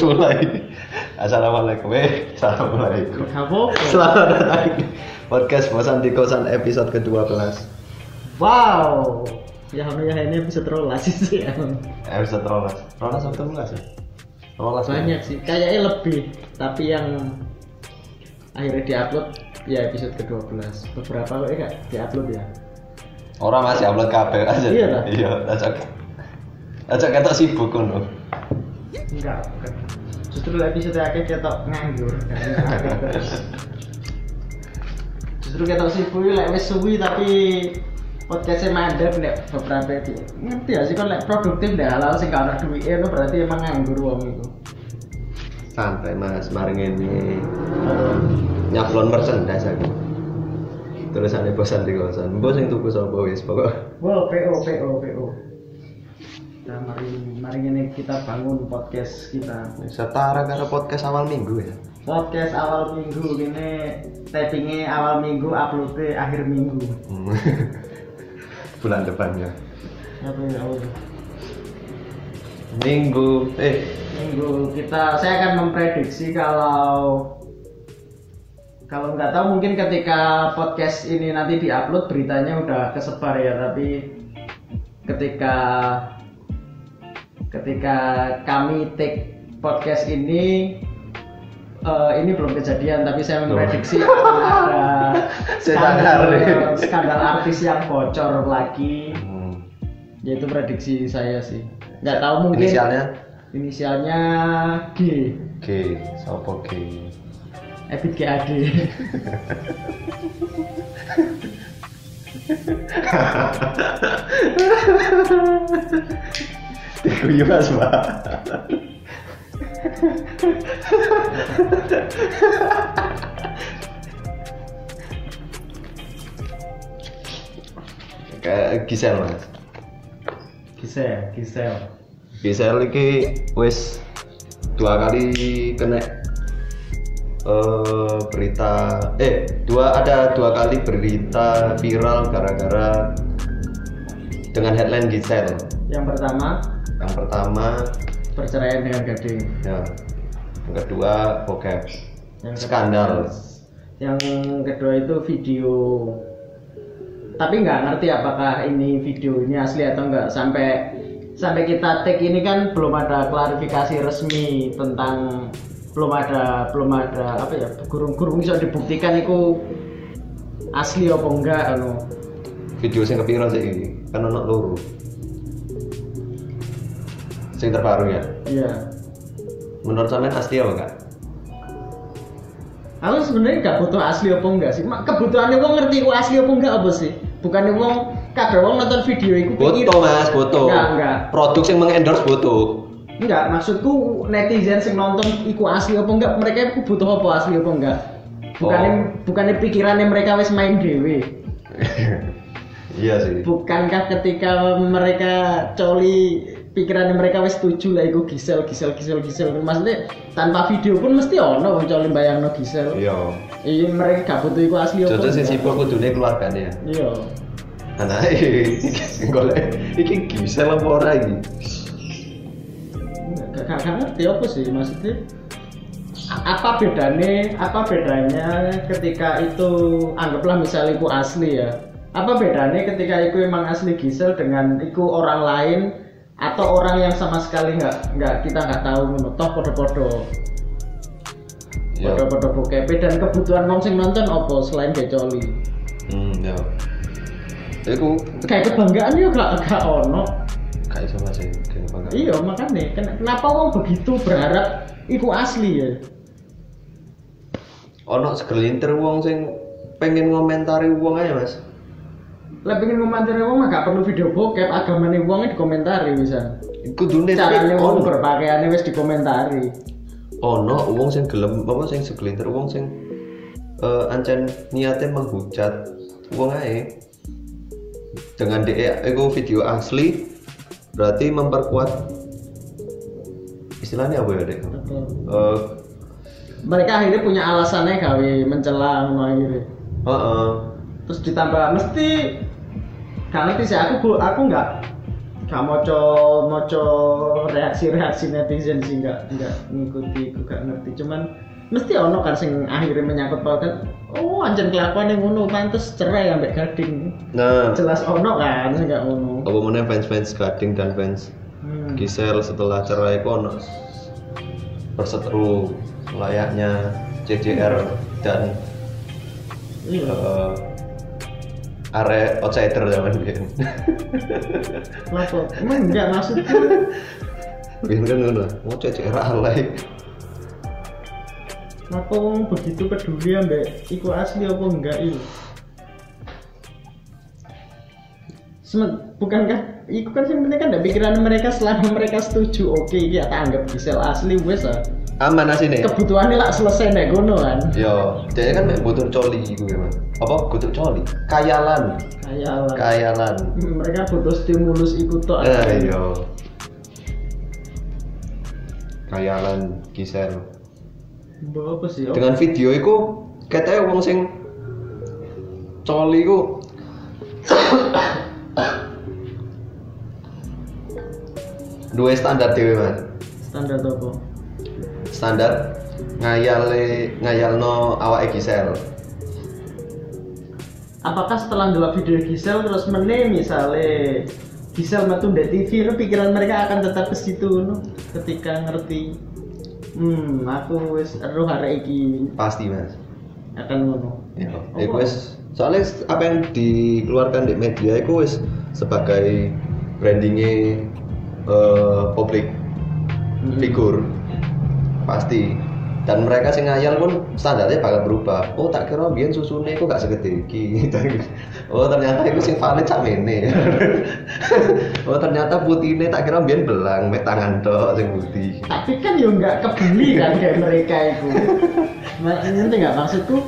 Terus mulai. Assalamualaikum. Eh, Assalamualaikum. Selamat datang di podcast Bosan di Kosan episode ke-12. Wow. Ya ya ini episode rolas sih ya. Episode rolas. Rolas atau enggak sih? Rolas Banyak sih. Kayaknya lebih. Tapi yang akhirnya diupload ya episode ke-12. Beberapa kok enggak diupload ya. Orang masih upload kabel aja. Iya lah. Iya, acak. Acak kata sibuk ngono. Enggak. Justru episode akhir ketok nganggur. Justru ketok sibuk lek wis suwi tapi podcastnya mandek nek beberapa itu ngerti ya sih kan lek produktif nek halal sing gak ono duwike itu berarti emang nganggur wong itu. Santai Mas, mari ngene. Nyaplon merchandise aku. Tulisannya bosan di kosan. Bos yang tuku sapa wis pokok. Wow, PO PO PO. Nah, mari mari ini kita bangun podcast kita. Setara karo podcast awal minggu ya. Podcast awal minggu ini tappingnya awal minggu, uploadnya akhir minggu. Hmm. Bulan depannya. Apa ya? apa ya? Minggu eh Minggu kita saya akan memprediksi kalau kalau nggak tahu mungkin ketika podcast ini nanti diupload beritanya udah kesebar ya tapi ketika ketika kami take podcast ini eh, ini belum kejadian tapi saya memprediksi akan ada nih. skandal artis yang bocor lagi. Hmm. yaitu prediksi saya sih. Nggak tahu mungkin inisialnya? Inisialnya G. G, sopo G. Ebit GAD Diguyu Mas, Pak. Kayak Gisel Mas. Gisel Gisel Gisel iki wis dua kali kena eh, berita eh dua ada dua kali berita viral gara-gara dengan headline Gisel. yang pertama Yang pertama perceraian dengan gading. ya. Yang kedua bokep. Yang kedua- skandal. Yang kedua itu video. Tapi nggak ngerti apakah ini video ini asli atau enggak sampai sampai kita take ini kan belum ada klarifikasi resmi tentang belum ada belum ada apa ya gurung-gurung bisa dibuktikan itu asli apa enggak anu. Video sing kepikiran sih? Ini kan ono loro sing terbaru ya iya menurut sampean asli apa enggak Aku sebenarnya gak butuh asli apa enggak sih. Mak kebutuhannya wong ngerti ku asli apa enggak apa sih? Bukannya wong kabeh wong nonton video iku pikir- foto mas foto Enggak, enggak. produk yang mengendorse foto Enggak, maksudku netizen sing nonton iku asli apa enggak, mereka iku butuh apa asli apa enggak. Bukannya Oh. bukannya pikirannya mereka wis main dewe. iya sih Bukankah ketika mereka coli pikirannya mereka wis setuju lah iku gisel gisel gisel gisel maksudnya tanpa video pun mesti ono wong coli bayangno gisel. iya Iya mereka gak butuh iku asli apa. Jodoh sing sibuk kudune keluargane ya. Iya. Anak iki golek iki bisa apa ora iki? Gak, ngerti apa sih maksudnya apa bedanya apa bedanya ketika itu anggaplah misalnya itu asli ya apa bedanya ketika itu emang asli Gisel dengan itu orang lain atau orang yang sama sekali nggak nggak kita nggak tahu toh podo-podo Ya. podo-podo bokep dan kebutuhan wong sing nonton apa selain gecoli Hmm, ya. Iku kayak kebanggaan ya gak gak ono gak iso Mas ya, kayak bangga. iya makanya ken- kenapa wong begitu berharap itu asli ya Ono segelintir wong sing pengen ngomentari wong aja, Mas. Lah pengen komentari wong mah gak perlu video bokep, agamane wong dikomentari bisa. Kudune Carane wong ono. berpakaiannya wis dikomentari. ono wong sing gelem apa sing segelintir wong sing eh ancen niatnya menghujat wong ae dengan DE itu video asli berarti memperkuat istilahnya apa ya dek Eh, Mereka akhirnya punya alasannya gawe mencela ngono akhirnya. heeh. Terus ditambah mesti gak ngerti sih aku aku nggak gak moco moco reaksi-reaksi netizen sih nggak nggak ngikuti aku gak ngerti. Cuman mesti ono kan sing akhirnya menyangkut pautan oh anjir kelakuan yang ngono pantes cerai ambek gading. Nah. Jelas ono kan sing gak ngono. Apa mana fans-fans Gading dan fans hmm. Gisel setelah cerai kono berseteru layaknya CJR dan iya. uh, are outsider zaman biyen. kenapa emang enggak maksudku Biyen kan ngono, mau CJR alay. kenapa wong begitu peduli ambek iku asli apa enggak itu Sem- bukankah iku kan yang penting kan pikiran mereka selama mereka setuju. Oke ya tak anggap Gisel asli wes lah Aman asine. kebutuhannya lah selesai nek gono kan Yo, dia kan butuh coli ya, Mas. Apa butuh coli? Kayalan. kayak lah. Kayalan. mereka butuh stimulus ikut tok Eh yo. Kayalan Gisel. Mbak apa sih Dengan video iku katanya wong sing coli iku dua standar dewe mas standar apa standar ngayale ngayalno awake Gisel apakah setelah ndelok video Gisel terus meneh misale Gisel metu di TV itu pikiran mereka akan tetap ke situ no? ketika ngerti hmm aku wis eruh hari iki pasti mas akan ngono ya Oh. wis soalnya apa yang dikeluarkan di media itu wis sebagai brandingnya eh, publik Hmm. figur pasti. Dan mereka sing ngayal pun standarnya bakal berubah. Oh tak kira biyen susune kok gak segede iki. Oh ternyata itu sing valid sak mene. Oh ternyata putihnya tak kira biyen belang mek tangan tok sing putih. Tapi kan yo nggak kebeli kan kayak mereka itu ngerti nggak maksudku?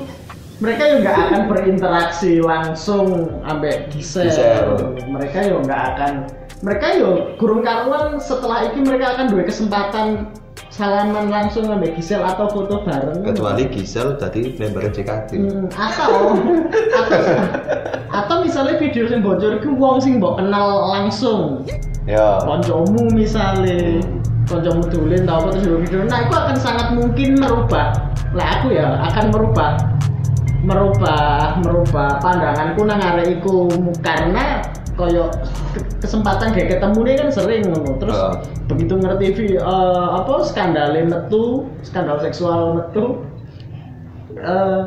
Mereka yo nggak akan berinteraksi langsung ambek Gisel. Gisel. mereka yo nggak akan mereka yo kurung karuan setelah ini mereka akan dua kesempatan salaman langsung ambek Gisel atau foto bareng. Kecuali Gisel tadi member JKT Hmm, atau atau atau misalnya video yang bocor ke wong sing mbok kenal langsung. Ya. Koncomu misalnya koncomu dulin tau apa terus video video nah itu akan sangat mungkin merubah. Lah aku ya akan merubah merubah merubah pandanganku nang arek iku. Karena koyo ke- kesempatan kayak ketemu nih kan sering ngono terus Heeh. begitu ngerti eh, apa skandal metu skandal seksual metu eh,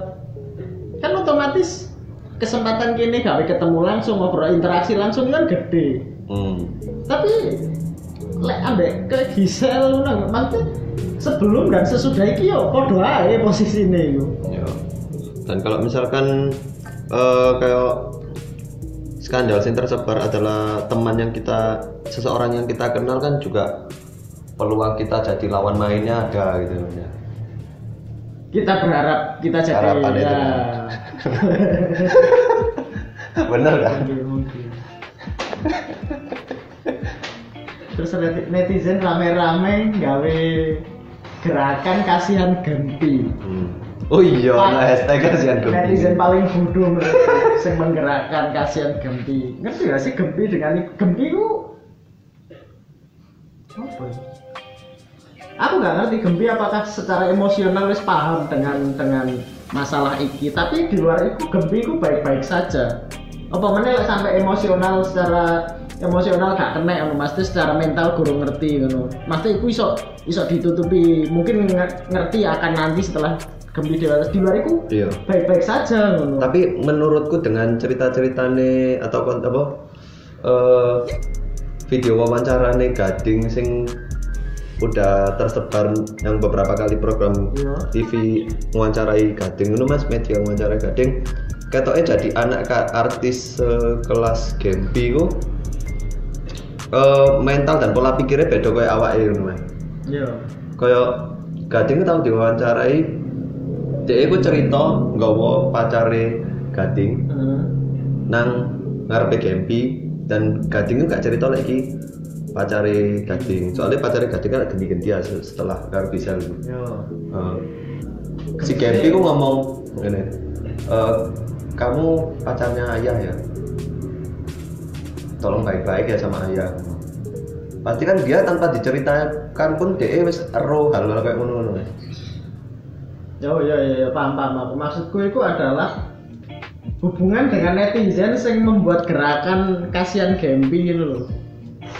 kan otomatis kesempatan kini gawe ketemu langsung ngobrol interaksi langsung kan gede hmm. tapi lek ambek ke Gisel nang maksudnya sebelum dan sesudah iki yo podo ae posisine yo Ya. Dan kalau misalkan eh, kayak skandal yang tersebar adalah teman yang kita seseorang yang kita kenal kan juga peluang kita jadi lawan mainnya ada gitu ya. kita berharap kita jadi Harapan ya kan. Bener kan? terus neti- netizen rame-rame gawe gerakan kasihan Gempi Hmm. Oh iya, nah hashtag kasihan netizen Gempi. paling bodoh sing menggerakkan kasihan Gempi. Ngerti gak sih Gempi dengan Gempi ku apa? Aku nggak ngerti Gempi apakah secara emosional wis paham dengan dengan masalah iki. Tapi di luar itu Gempi ku baik-baik saja. Apa lek sampai emosional secara emosional gak kena ngono Terus secara mental guru ngerti ngono. Terus iku iso iso ditutupi. Mungkin nge- ngerti akan nanti setelah Gempi dewasa di luar itu Iya. baik-baik saja ngono Tapi menurutku dengan cerita-ceritane atau apa eh, video wawancarane Gading sing udah tersebar yang beberapa kali program Iya. TV mewawancarai Gading itu Mas media mewawancarai Gading ketoknya jadi anak artis kelas Gempi ku eh, mental dan pola pikirnya beda kayak awake ngono Mas. iya Kayak Gading tau diwawancarai dia iku cerita nggawa pacare Gading Heeh. nang ngarepe Gempi dan Gading itu gak cerita lagi pacare Gading. Soalnya pacare Gading kan ganti-ganti ya setelah karo bisa Eh, si Gempi ku ngomong gini "Eh, kamu pacarnya ayah ya? Tolong baik-baik ya sama ayah. Pasti kan dia tanpa diceritakan pun dia wis ero hal-hal kayak ngono-ngono Oh iya iya iya, paham paham. Maksudku itu adalah hubungan dengan netizen yang membuat gerakan kasihan Gempi gitu loh.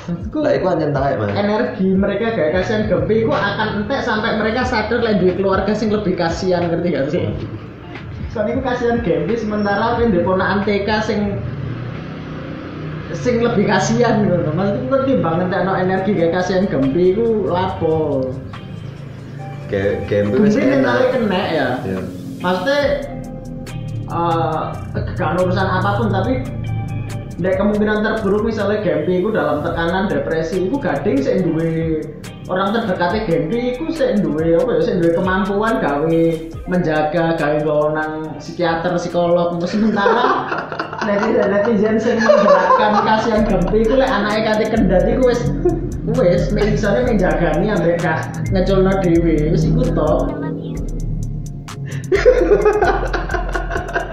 Maksudku lah itu hanya taek mas energi mereka kayak kasihan Gempi itu akan entek sampai mereka sadar lagi keluarga sing lebih kasihan ngerti gak sih? Soalnya itu kasihan Gempi sementara di ponakan TK sing sing lebih kasihan gitu loh. Maksudku ngerti banget no energi kayak kasihan Gempi itu lapo. Game wis kena ya. ya maksudnya eh gak ada urusan apa pun tapi Dek kemungkinan terburuk misalnya Gempi itu dalam tekanan depresi itu gading sih duwe orang terdekatnya Gempi itu sih duwe apa ya sih duwe kemampuan gawe menjaga gawe nang psikiater psikolog sementara. Netizen netizen sing menggerakkan kasihan Gempi itu lek anaknya kate kendat iku wis misalnya menjagani ambek kah ngeculno dhewe. Wis iku tok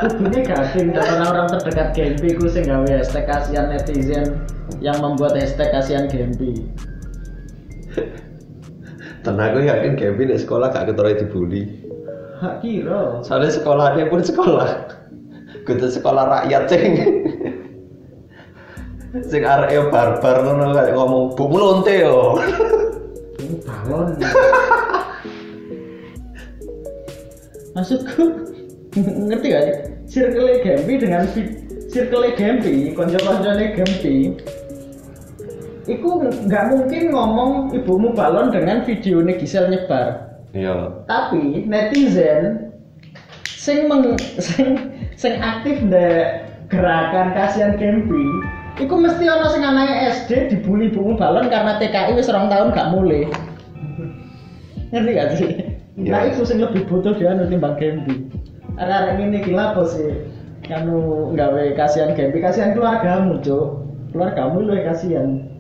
Kudunya gading dan orang-orang terdekat Gempi. Ku sing gawe hashtag kasihan netizen yang membuat hashtag kasihan Gempi. tenang aku yakin Kevin di sekolah gak ketara dibully. Hak kira. soalnya sekolahnya pun sekolah. Kudu sekolah rakyat ceng sing arek barbar ngono kayak ngomong bu melonte yo Ini balon. Maksudku ngerti gak sih? Circle Gempi dengan circle Gempi, konco-koncone Gempi Iku nggak mungkin ngomong ibumu balon dengan video Gisel nyebar. iya tapi netizen sing meng sing sing aktif ndek gerakan kasihan Gempi iku mesti ana sing anake SD dibully bungu balon karena TKI wis rong tahun gak mulai ngerti gak sih? Iya. Nah itu sing lebih butuh dia anu timbang Gempi Arek-arek ini gila apa sih? Kanu gawe kasihan Gempi, kasihan keluargamu cuk Keluargamu lu kasihan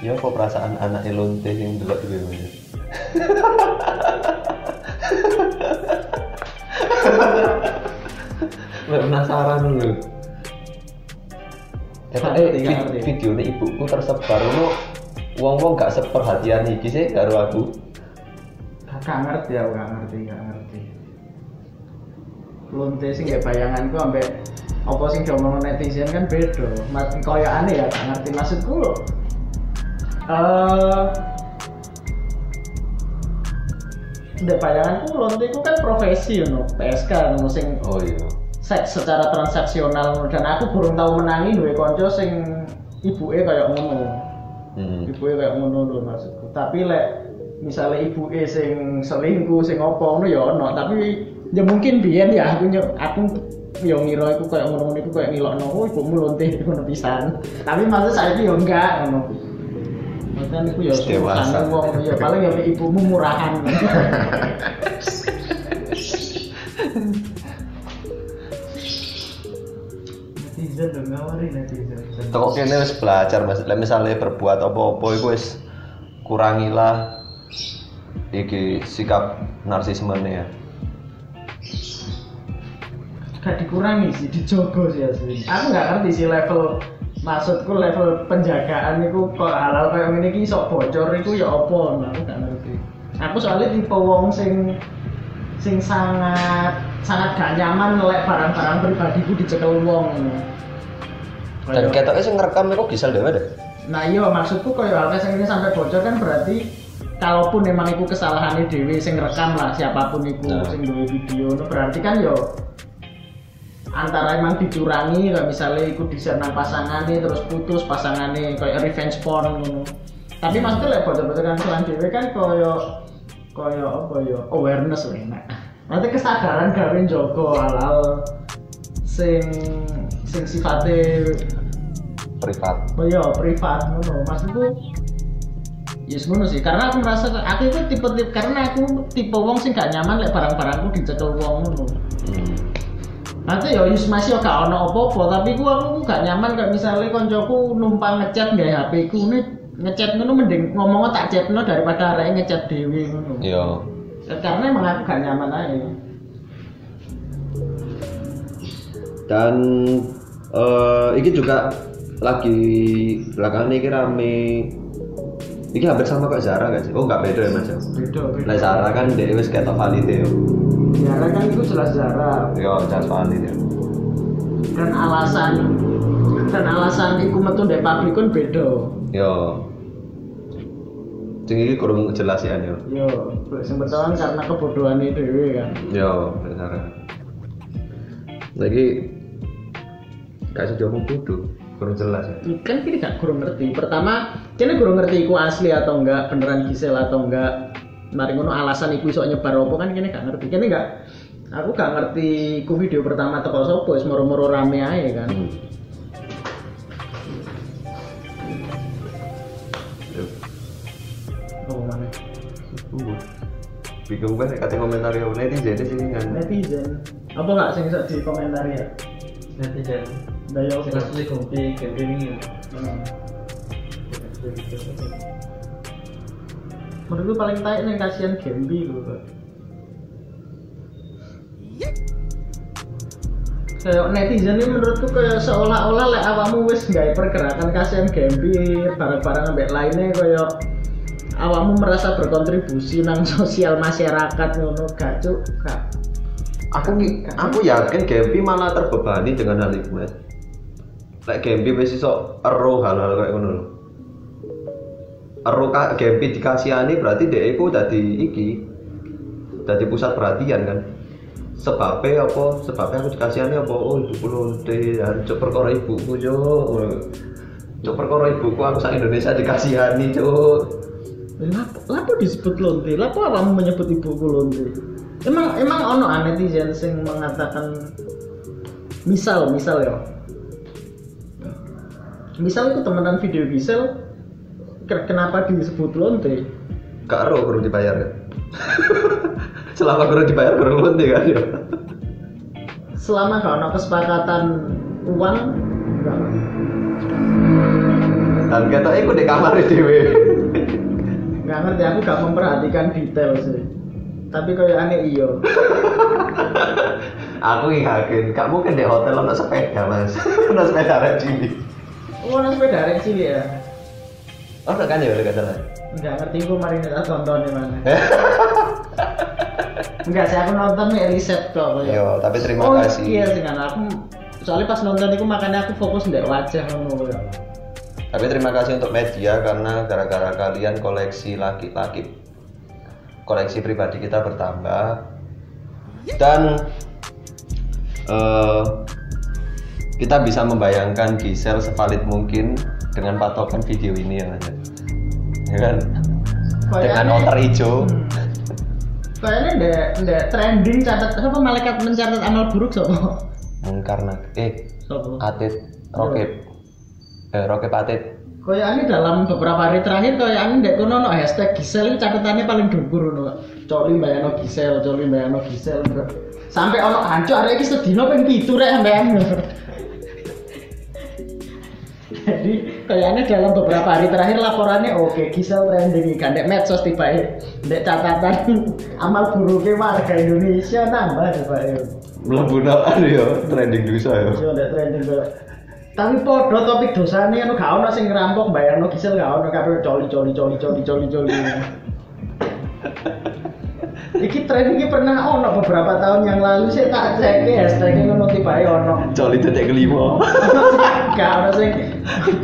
ya kok perasaan anak elonte yang dulu dulu penasaran lu Nggak eh ngerti, nggak ngerti. video ini ibuku tersebar lu wong wong gak seperhatian iki sih karo aku Gak ngerti aku gak ngerti, gak ngerti. Lonte sing gak bayanganku ambek apa sing diomongno netizen kan beda. Mat koyo aneh ya gak ngerti maksudku. Eh Ndek bayanganku lonte ku kan profesi ngono, PSK ngono sing oh iya seks secara transaksional. Dan aku burung tahu menangi duwe kanca sing ibuke kayak ngono. hmm. ibuke kayak ngono lho maksudku. Tapi lek misalnya ibuke sing selingkuh sing apa ngono ya ono. Tapi ya mungkin biyen ya aku aku yo ngira iku kayak ngono-ngono iku kayak ngilokno. Oh ibumu lonte ngono pisan. Tapi maksud saiki yo enggak ngono. Maksudnya iku ya Dewasa. wong ya paling ya ibumu murahan netizen dong ngawari netizen Toko kene wis belajar Mas. Lah misalnya berbuat apa-apa iku wis kurangilah iki sikap narsismenya ya. gak dikurangi sih, dijogo sih asli. Aku nggak ngerti sih level maksudku level penjagaan itu kok halal kayak ngene iki sok bocor itu ya apa nah, aku gak ngerti. Aku soalnya tipe wong sing sing sangat sangat gak nyaman ngelek barang-barang pribadiku dicekel wong. Dan Kayak- ketoknya sing ngerekam iku gisel dhewe deh. Nah iya maksudku kayak hal yang ini sampai bocor kan berarti kalaupun memang itu kesalahan dewi sing rekam lah siapa pun itu Nah. sing duwe video itu berarti kan yo antara emang dicurangi kayak misalnya ikut di sana pasangannya terus putus pasangannya kayak revenge porn ngono. Tapi maksudnya lek bocor-bocor kan dewi kan koyo koyo apa yo awareness lah enak. Nanti kesadaran gawe jogo hal-hal sing sing sifatnya Privat. oh iya privat ngono maksudku yes ngono sih karena aku merasa aku itu tipe, tipe karena aku tipe wong sing gak nyaman lek barang-barangku dicekel wong ngono Hmm. nanti ya yus masih gak ono apa-apa tapi ku aku gak nyaman kayak misalnya koncoku numpang ngechat nggak HP ku nih ngechat ngono mending ngomongnya tak chatno daripada arek ngechat dhewe ngono Iya. karena emang aku gak nyaman aja dan eh ini juga lagi belakangan ini rame. Ini hampir sama kayak Zara gak sih? Oh nggak beda ya mas ya? beda beda. Nah Zara kan dia wis ketok valid ya Zara kan itu jelas Zara. Yo jelas valid ya dan alasan dan alasan iku metu ndek pabrik kan beda. Yo. Sing iki kurang jelas ya yo yo sing pertama karena kebodohan itu kan Yo Zara Lagi Gak sih ngomong bodoh Kurang jelas ya. Kan kita gak kurang ngerti. Pertama kini kurang ngerti iku asli atau enggak beneran Gisel atau enggak. Mari ngono alasan iku iso nyebar opo kan kini gak ngerti. Kini gak aku gak ngerti ku video pertama teko sopo wis moro-moro rame aja kan. Hmm. Oh mana Tunggu. Bingung banget kata komentar ya netizen di sini kan. netizen. Apa nggak sing iso di komentar ya? Netizen Dayo sing asli kompi game ya. Menurutku paling taik nih kasihan Gembi loh Pak. kayak netizen ini menurutku kayak seolah-olah lek awakmu wis gawe pergerakan kasihan Gembi barang-barang ambek lainnya kayak awakmu merasa berkontribusi nang sosial masyarakat ngono gak cuk? Gak. Aku aku yakin Gempi malah terbebani dengan hal itu mas. Lek Gempi wis iso ero hal-hal kayak ngono lho. Ero ka Gempi dikasihani berarti dhek iku dadi iki. Dadi pusat perhatian kan. Sebabnya apa? Sebabnya aku dikasihani apa? Oh ibuku lonte, cuk perkara ibuku cuk. Cuk perkara ibuku aku sak Indonesia dikasihani cuk. Lapo, lapo disebut lonte? Lapo awakmu menyebut ibuku lonte? Emang emang ono netizen sing mengatakan misal misal ya. Misal itu temenan video Gisel ke- kenapa disebut lonte? Gak ero kurang dibayar kan. Selama kurang dibayar kurang lonte kan ya. Selama gak ono kesepakatan uang enggak. Dan kata aku di kamar dhewe. Nggak ngerti aku gak memperhatikan detail sih. Tapi kayak aneh iyo. aku yakin, gak mungkin di hotel ono sepeda mas. ono sepeda rek Oh, ono sepeda rek cilik ya. Oh kan ya udah gak salah. Enggak ngerti gue mari tak tonton di mana. Enggak sih aku nonton nih riset kok. Yo, tapi terima oh, kasih. Iya sih kan aku soalnya pas nonton itu makanya aku fokus ndek wajah ngono ya. Tapi terima kasih untuk media karena gara-gara kalian koleksi laki-laki koleksi pribadi kita bertambah dan eh, kita bisa membayangkan Gisel sevalid mungkin dengan patokan video ini ya Mas. ya kan dengan Kayaknya- outer hijau. Kayaknya ndek ndek trending catat apa malaikat mencatat amal buruk sopo? mengkarena eh Sopo? atit roket eh roket atit Kayaknya dalam beberapa hari terakhir kayaknya ndek kono no hashtag Gisel itu catatannya paling dhuwur no. Coli bayano Gisel, coli bayano Gisel. Sampai ono hancur ada iki sedino ping 7 rek sampean. Jadi kayaknya dalam beberapa hari terakhir laporannya oke Gisel trending kan ndek medsos tiba ndek catatan amal buruknya warga Indonesia nambah tiba melebu naan ya trending dosa ya Yo ndek trending kok. Tapi podo topik dosane anu gak ono sing ngerampok bayarno Gisel gak ono kabeh coli coli coli coli coli coli. Iki tren iki pernah ono beberapa tahun yang lalu saya tak cek hashtag ngono tibae ono. coli detik kelima Gak ono sing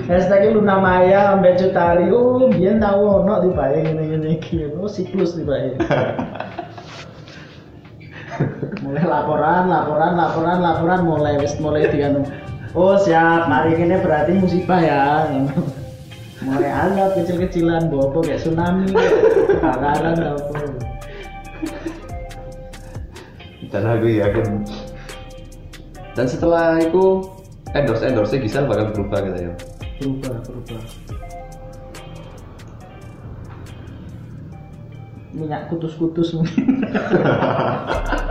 hashtag Luna Maya ambek Cutari. Oh, biyen tau ono tibae ngene-ngene iki. Oh, siklus tibae. mulai laporan, laporan, laporan, laporan mulai wis mulai dianu. Oh siap, mari ini berarti musibah ya. mulai anggap kecil-kecilan, bobo kayak tsunami, kebakaran apa. Dan aku yakin dan setelah itu endorse endorse Gisel bakal berubah gitu ya Berubah, berubah. Minyak kutus-kutus. Mungkin.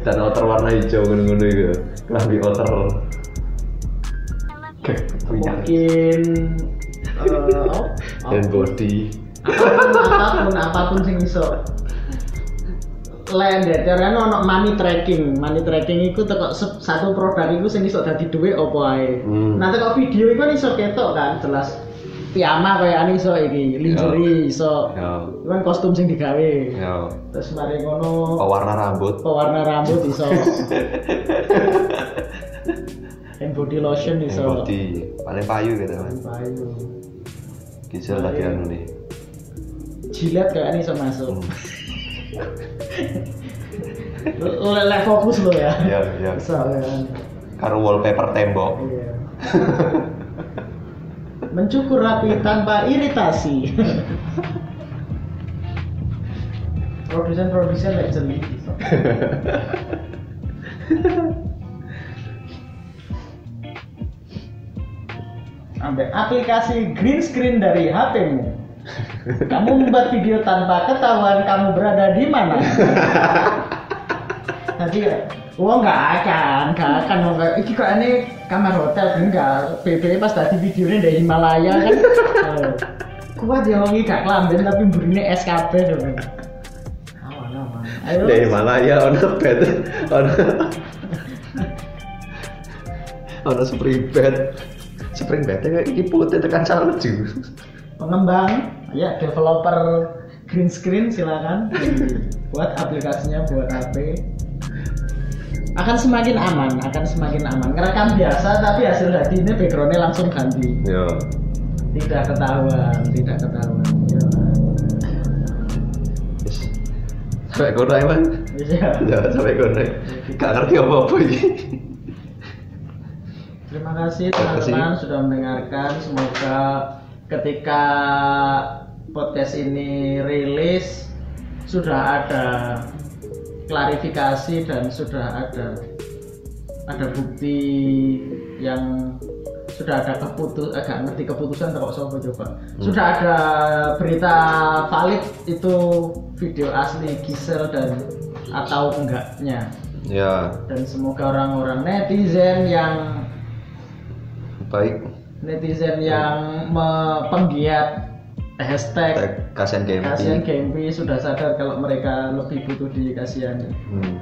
dan outer warna hijau ngono-ngono itu kelambi outer mungkin eh, oh, dan body. apa pun apa pun apa pun sing iso lendeter kan ono money tracking money tracking iku teko satu produk iku sing iso dadi duit opo ae Hmm. nah teko video iku kan iso ketok kan jelas piyama kaya ane iso iki lingerie iso. Iku kan kostum sing digawe terus mari ngono Pewarna rambut. pewarna rambut iso hand body lotion iso Yang body paling payu gitu kan. Payu. Gisel lagi anu nih. jilat kayak ini iso masuk Hmm. Lele fokus lo ya Ya, ya. Iso, kan. Karo wallpaper tembok. Iya. mencukur rapi tanpa iritasi produsen-produsen lek jeli. Ambek aplikasi green screen dari HP-mu. Kamu membuat video tanpa ketahuan kamu berada di mana. Tadi oh nggak akan, nggak akan, nggak. Iki kok ini kamar hotel enggak. BB pas tadi videonya dari Himalaya kan. Oh. Kuat ya wong gak kelamben tapi burine SKB dong. Ayo. Dari Malaya ono bed. Ono ono spring bed. Spring bed kayak iki putih tekan salju. pengembang ya developer green screen silakan buat aplikasinya buat HP akan semakin aman akan semakin aman ngerekam biasa tapi hasil ini backgroundnya langsung ganti Yo. tidak ketahuan tidak ketahuan ya. Yes. Sampai kono ae, Bang. Iya. Ya, sampai kono. Gak ngerti apa-apa iki. Terima kasih Terima kasih. teman-teman sudah mendengarkan. Semoga ketika podcast ini rilis sudah ada klarifikasi dan sudah ada ada bukti yang sudah ada keputus agak ngerti keputusan kok sopo coba. Sudah ada berita valid itu video asli Gisel dan atau enggaknya. Ya, dan semoga orang-orang netizen yang baik. netizen yang penggiat hashtag Tag kasihan game. kasihan Gempi sudah sadar kalau mereka lebih butuh dikasihani Hmm.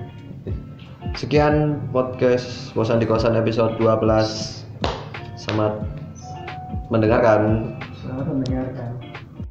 Sekian podcast Bosan di Kosan episode 12. Selamat mendengarkan. selamat mendengarkan